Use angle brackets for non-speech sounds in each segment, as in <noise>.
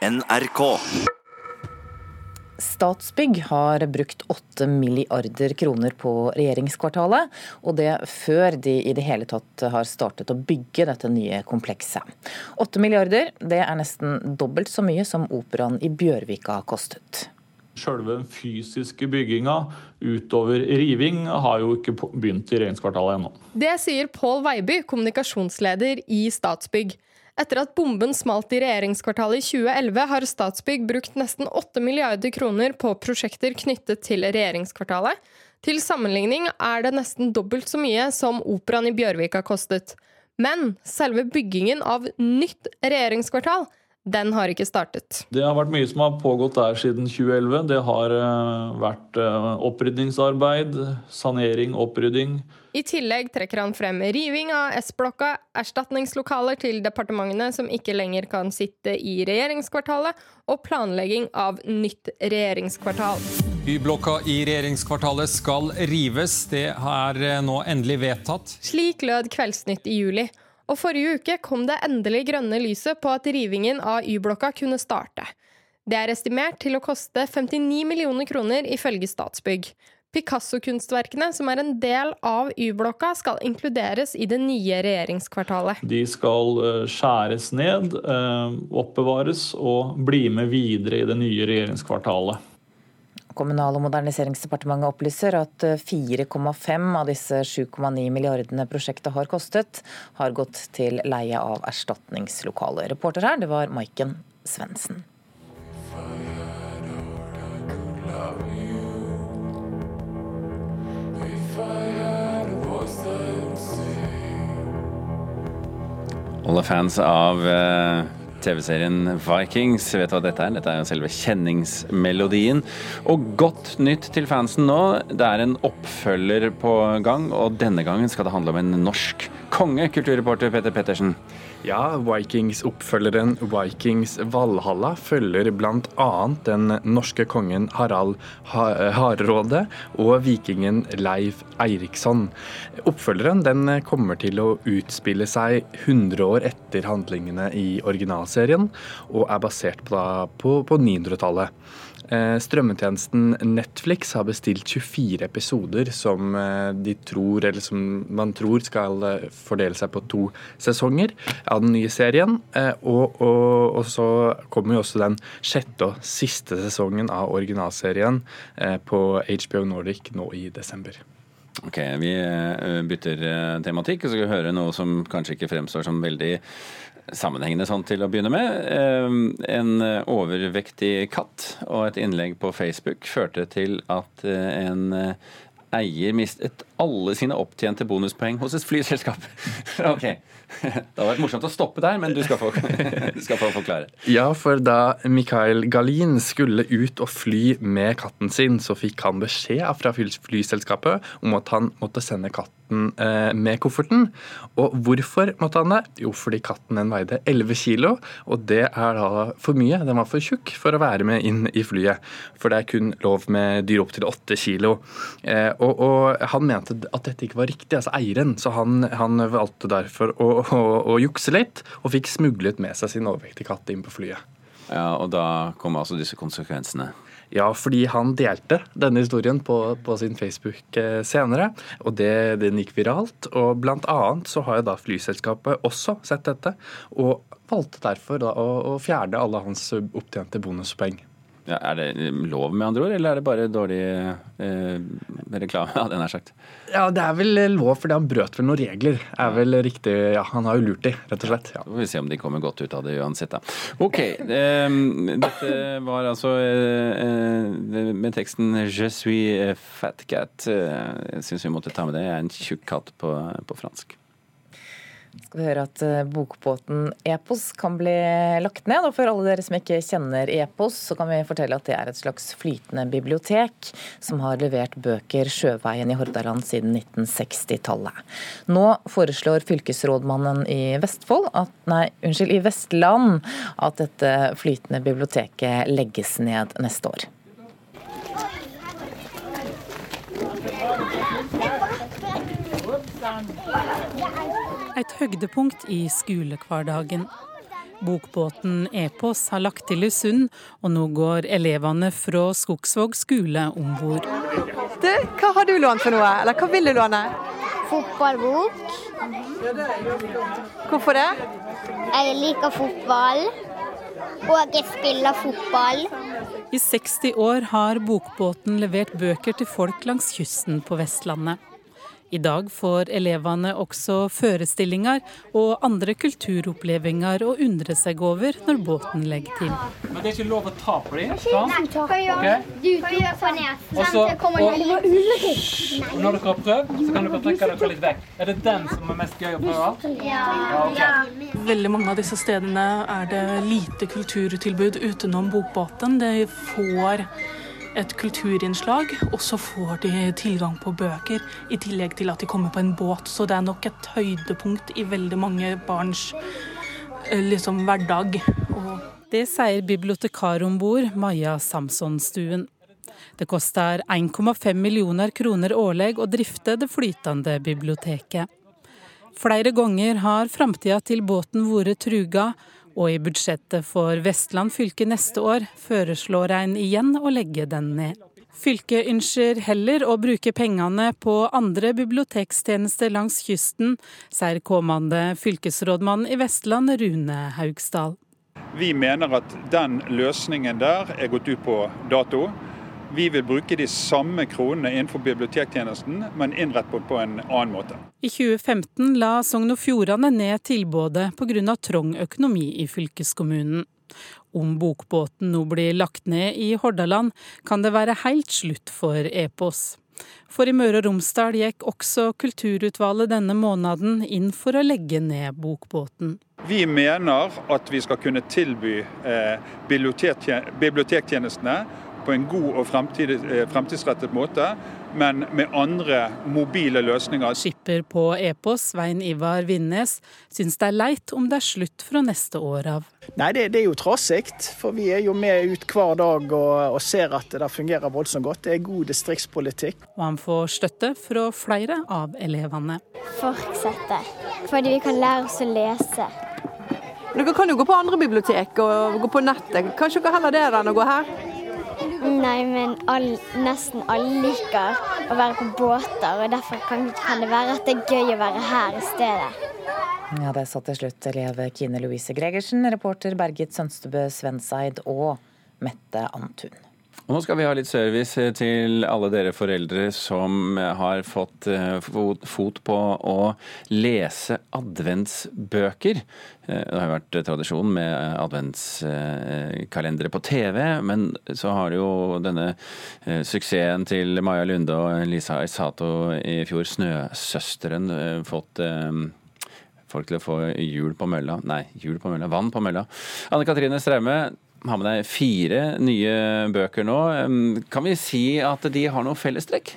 NRK. Statsbygg har brukt 8 milliarder kroner på regjeringskvartalet, og det før de i det hele tatt har startet å bygge dette nye komplekset. 8 milliarder, det er nesten dobbelt så mye som operaen i Bjørvika kostet. Selve den fysiske bygginga utover riving har jo ikke begynt i regjeringskvartalet ennå. Det sier Pål Veiby, kommunikasjonsleder i Statsbygg. Etter at bomben smalt i regjeringskvartalet i 2011, har Statsbygg brukt nesten 8 milliarder kroner på prosjekter knyttet til regjeringskvartalet. Til sammenligning er det nesten dobbelt så mye som operaen i Bjørvika kostet. Men selve byggingen av nytt regjeringskvartal den har ikke startet. Det har vært mye som har pågått der siden 2011. Det har eh, vært eh, opprydningsarbeid, sanering, opprydding. I tillegg trekker han frem riving av S-blokka, erstatningslokaler til departementene som ikke lenger kan sitte i regjeringskvartalet, og planlegging av nytt regjeringskvartal. Y-blokka i regjeringskvartalet skal rives. Det er eh, nå endelig vedtatt. Slik lød Kveldsnytt i juli. Og forrige uke kom det endelig grønne lyset på at rivingen av Y-blokka kunne starte. Det er estimert til å koste 59 millioner kroner ifølge Statsbygg. Picasso-kunstverkene, som er en del av Y-blokka, skal inkluderes i det nye regjeringskvartalet. De skal eh, skjæres ned, eh, oppbevares og bli med videre i det nye regjeringskvartalet. Kommunal- og moderniseringsdepartementet opplyser at 4,5 av disse 7,9 milliardene prosjektet har kostet, har gått til leie av erstatningslokaler. Reporter her, det var Maiken Svendsen. Alle fans av uh TV-serien Vikings vet du hva dette er. Dette er jo selve kjenningsmelodien. Og godt nytt til fansen nå. Det er en oppfølger på gang, og denne gangen skal det handle om en norsk konge, kulturreporter Peter Pettersen. Ja, Vikings-oppfølgeren Vikings Valhalla følger bl.a. den norske kongen Harald Hardråde og vikingen Leif Eiriksson. Oppfølgeren den kommer til å utspille seg 100 år etter handlingene i originalserien, og er basert på, på, på 900-tallet. Eh, strømmetjenesten Netflix har bestilt 24 episoder som eh, de tror, eller som man tror skal eh, fordele seg på to sesonger av den nye serien. Og, og, og så kommer jo også den sjette og siste sesongen av originalserien på HBO Nordic nå i desember. Ok, Vi bytter tematikk og skal høre noe som kanskje ikke fremstår som veldig sammenhengende sånn til å begynne med. Ehm, en overvektig katt og et innlegg på Facebook førte til at eh, en eh, eier mistet alle sine opptjente bonuspoeng hos et flyselskap. <laughs> ok. Det hadde vært morsomt å stoppe der, men du skal, få, <laughs> du skal få forklare. Ja, for da Mikael Galin skulle ut og fly med katten sin, så fikk han beskjed fra flyselskapet om at han måtte sende katten katten eh, med kofferten. Og hvorfor måtte han det? Jo, fordi katten den veide 11 kilo, og det er da for mye. Den var for tjukk for å være med inn i flyet. For det er kun lov med dyr opp til 8 kilo. Eh, og, og, han mente at dette ikke var riktig, altså eieren, så han, han valgte derfor å, å, å jukse litt, og fikk smuglet med seg sin overvektige katt inn på flyet. Ja, Og da kom altså disse konsekvensene? Ja, fordi han delte denne historien på, på sin Facebook eh, senere, og det, den gikk viralt. Og blant annet så har jo da flyselskapet også sett dette, og valgte derfor da å, å fjerne alle hans opptjente bonuspoeng. Ja, er det lov, med andre ord, eller er det bare dårlig eh, reklame? <laughs> Ja, den er sagt. Ja, det er vel lov, fordi han brøt vel noen regler. er vel riktig, ja, Han har jo lurt de, rett og slett. Ja. Så får vi se om de kommer godt ut av det uansett, da. Ok. Eh, dette var altså eh, med teksten 'Je suis fat cat'. Eh, jeg syns vi måtte ta med det. Jeg er en tjukk katt på, på fransk skal vi høre at eh, bokbåten Epos kan bli lagt ned. Og for alle dere som ikke kjenner Epos, så kan vi fortelle at det er et slags flytende bibliotek som har levert bøker sjøveien i Hordaland siden 1960-tallet. Nå foreslår fylkesrådmannen i Vestfold, at, nei, unnskyld, i Vestland at dette flytende biblioteket legges ned neste år. Et høydepunkt i skolehverdagen. Bokbåten Epos har lagt til i Sund, og nå går elevene fra Skogsvåg skole om bord. Du, hva har du lånt for noe, eller hva vil du låne? Fotballbok. Hvorfor det? Jeg liker fotball. Og jeg spiller fotball. I 60 år har Bokbåten levert bøker til folk langs kysten på Vestlandet. I dag får elevene også forestillinger og andre kulturopplevelser å undre seg over når båten legger til. Men det er ikke lov å ta på dem? sant? Ok? Du tok på nesen. Og så- og- når dere har prøvd, så kan dere trekke dere litt vekk. Er det den som er mest gøy å prøve? Ja, Okay. Veldig mange av disse stedene er det lite kulturtilbud utenom Bokbåten. De får et kulturinnslag, og så får de tilgang på bøker, i tillegg til at de kommer på en båt. Så det er nok et høydepunkt i veldig mange barns eh, liksom, hverdag. Og Det sier bibliotekar om bord, Maja Samsonstuen. Det koster 1,5 millioner kroner årlig å drifte det flytende biblioteket. Flere ganger har framtida til båten vært truga, og i budsjettet for Vestland fylke neste år foreslår en igjen å legge den ned. Fylket ønsker heller å bruke pengene på andre bibliotekstjenester langs kysten, sier kommende fylkesrådmann i Vestland, Rune Haugsdal. Vi mener at den løsningen der er gått ut på dato. Vi vil bruke de samme kronene innenfor bibliotektjenesten, men innrettet på en annen måte. I 2015 la Sogn og Fjordane ned tilbudet pga. trang økonomi i fylkeskommunen. Om bokbåten nå blir lagt ned i Hordaland, kan det være helt slutt for Epos. For i Møre og Romsdal gikk også kulturutvalget denne måneden inn for å legge ned bokbåten. Vi mener at vi skal kunne tilby eh, bibliotektjenestene på en god og fremtid, eh, fremtidsrettet måte, men med andre mobile løsninger. Skipper på Epos, Svein Ivar Vinnes, syns det er leit om det er slutt fra neste år av. Nei, det, det er jo trasig, for vi er jo med ut hver dag og, og ser at det fungerer voldsomt godt. Det er god distriktspolitikk. Og han får støtte fra flere av elevene. Fortsette. Fordi vi kan lære oss å lese. Dere kan jo gå på andre bibliotek og gå på nettet. Kanskje dere heller det enn å gå her? Nei, men all, nesten alle liker å være på båter, og derfor kan, kan det være at det er gøy å være her i stedet. Ja, Det sa til slutt elev Kine Louise Gregersen, reporter Bergit Sønstebø Svenseid og Mette Antun. Og nå skal vi ha litt service til alle dere foreldre som har fått eh, fot på å lese adventsbøker. Eh, Det har jo vært tradisjon med adventskalendere på TV, men så har jo denne eh, suksessen til Maja Lunde og Lisa Isato i fjor, 'Snøsøsteren', eh, fått eh, folk til å få hjul på mølla. Nei, hjul på mølla. Vann på mølla. Anne Katrine Straume, har med deg fire nye bøker nå. Kan vi si at de har noe fellestrekk?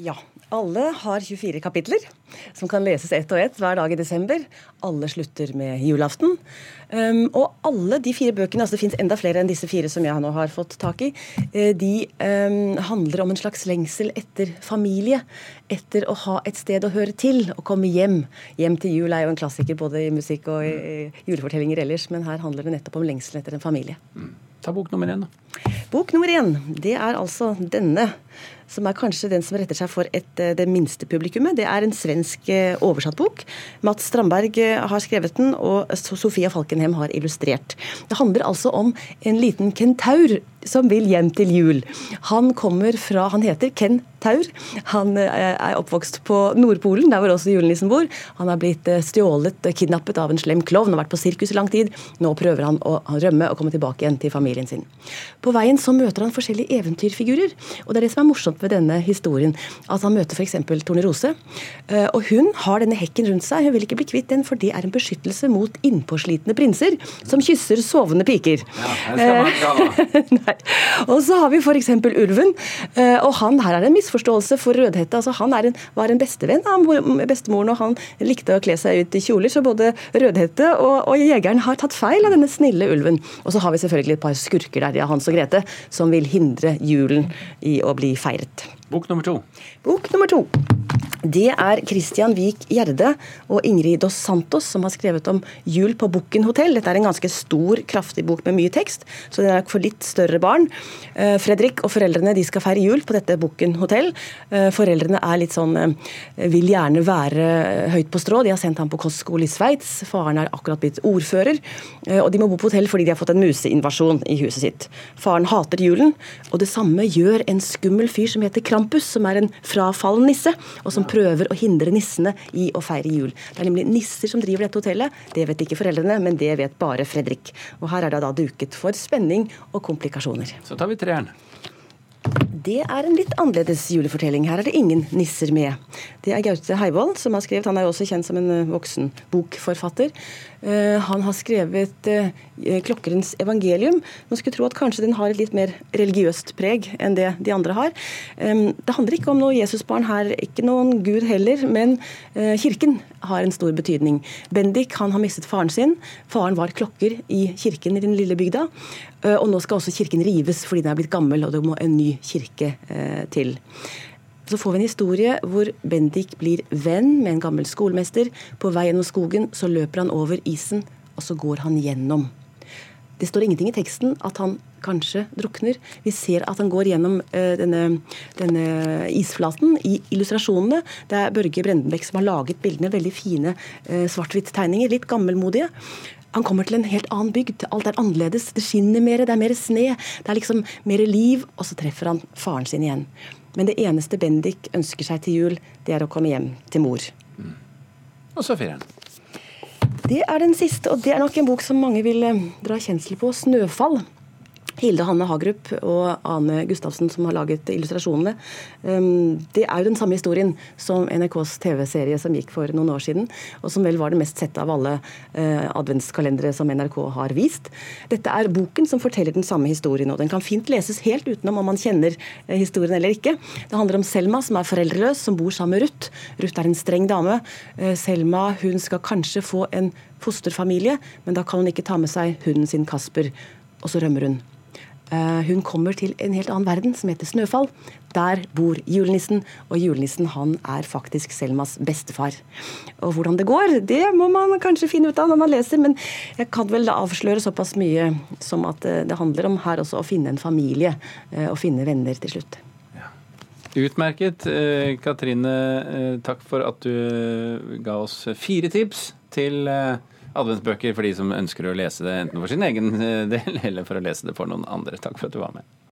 Ja. Alle har 24 kapitler som kan leses ett og ett hver dag i desember. Alle slutter med julaften. Um, og alle de fire bøkene, altså det fins enda flere enn disse fire som jeg nå har fått tak i, eh, de um, handler om en slags lengsel etter familie. Etter å ha et sted å høre til, å komme hjem. Hjem til jul er jo en klassiker både i musikk og i, i julefortellinger ellers, men her handler det nettopp om lengselen etter en familie. Ta bok nummer én, da. Bok nummer én, det er altså denne. Som er kanskje den som retter seg for et, det minste publikummet. Det er en svensk oversatt bok. Mats Strandberg har skrevet den, og Sofia Falkenhem har illustrert. Det handler altså om en liten kentaur som vil hjem til jul. Han kommer fra Han heter Ken Taur. Han er oppvokst på Nordpolen, der hvor også julenissen bor. Han har blitt stjålet, kidnappet av en slem klovn og vært på sirkus i lang tid. Nå prøver han å rømme og komme tilbake igjen til familien sin. På veien så møter han forskjellige eventyrfigurer. Og det er det som er morsomt ved denne historien. At han møter f.eks. Tornerose. Og hun har denne hekken rundt seg. Hun vil ikke bli kvitt den, for det er en beskyttelse mot innpåslitne prinser som kysser sovende piker. Ja, <laughs> og så har vi f.eks. ulven. Og han her er en misforståelse for Rødhette. Altså, han en, var en bestevenn av bestemoren, og han likte å kle seg ut i kjoler. Så både Rødhette og, og jegeren har tatt feil av denne snille ulven. Og så har vi selvfølgelig et par skurker der, ja, Hans og Grete, som vil hindre julen i å bli feiret. Bok nummer to. Bok nummer to. Det er Christian Vik Gjerde og Ingrid Dos Santos som har skrevet om jul på Bukken hotell. Dette er en ganske stor, kraftig bok med mye tekst, så den er for litt større barn. Eh, Fredrik og foreldrene de skal feire jul på dette Bukken hotell. Eh, foreldrene er litt sånn eh, vil gjerne være høyt på strå. De har sendt ham på kostskole i Sveits. Faren er akkurat blitt ordfører. Og de må bo på hotell fordi de har fått en museinvasjon i huset sitt. Faren hater julen, og det samme gjør en skummel fyr som heter Krampus, som er en frafallen nisse, og som prøver å hindre nissene i å feire jul. Det er nemlig nisser som driver dette hotellet. Det vet ikke foreldrene, men det vet bare Fredrik. Og her er det da duket for spenning og komplikasjoner. Så tar vi treeren. Det er en litt annerledes julefortelling. Her er det ingen nisser med. Det er Gaute Heivold som har skrevet. Han er jo også kjent som en eh, voksen bokforfatter. Eh, han har skrevet eh, 'Klokkerens evangelium'. Man skulle tro at kanskje den har et litt mer religiøst preg enn det de andre har. Det handler ikke om noe Jesusbarn her, ikke noen gud heller, men kirken har en stor betydning. Bendik han har mistet faren sin. Faren var klokker i kirken i den lille bygda. Og nå skal også kirken rives fordi den er blitt gammel og det må en ny kirke til. Så får vi en historie hvor Bendik blir venn med en gammel skolemester. På vei gjennom skogen så løper han over isen, og så går han gjennom. Det står ingenting i teksten at han kanskje drukner. Vi ser at han går gjennom uh, denne, denne, isflaten i illustrasjonene. Det er Børge Brendenbekk som har laget bildene. Veldig fine uh, svart-hvitt-tegninger. Litt gammelmodige. Han kommer til en helt annen bygd. Alt er annerledes. Det skinner mer, det er mer sne. Det er liksom mer liv. Og så treffer han faren sin igjen. Men det eneste Bendik ønsker seg til jul, det er å komme hjem til mor. Mm. Og så fireren. Det er den siste, og det er nok en bok som mange vil eh, dra kjensel på. 'Snøfall'. Hilde Hanne Hagerup og Ane Gustavsen som har laget illustrasjonene. Um, det er jo den samme historien som NRKs TV-serie som gikk for noen år siden, og som vel var det mest sette av alle uh, adventskalendere som NRK har vist. Dette er boken som forteller den samme historien, og den kan fint leses helt utenom om man kjenner uh, historien eller ikke. Det handler om Selma som er foreldreløs, som bor sammen med Ruth. Ruth er en streng dame. Uh, Selma hun skal kanskje få en fosterfamilie, men da kan hun ikke ta med seg hunden sin Kasper, og så rømmer hun. Eh, hun kommer til en helt annen verden som heter Snøfall. Der bor julenissen, og julenissen han er faktisk Selmas bestefar. Og hvordan det går, det må man kanskje finne ut av når man leser, men jeg kan vel avsløre såpass mye som at eh, det handler om her også å finne en familie eh, og finne venner til slutt. Utmerket. Katrine, takk for at du ga oss fire tips til adventsbøker for de som ønsker å lese det enten for sin egen del eller for å lese det for noen andre. Takk for at du var med.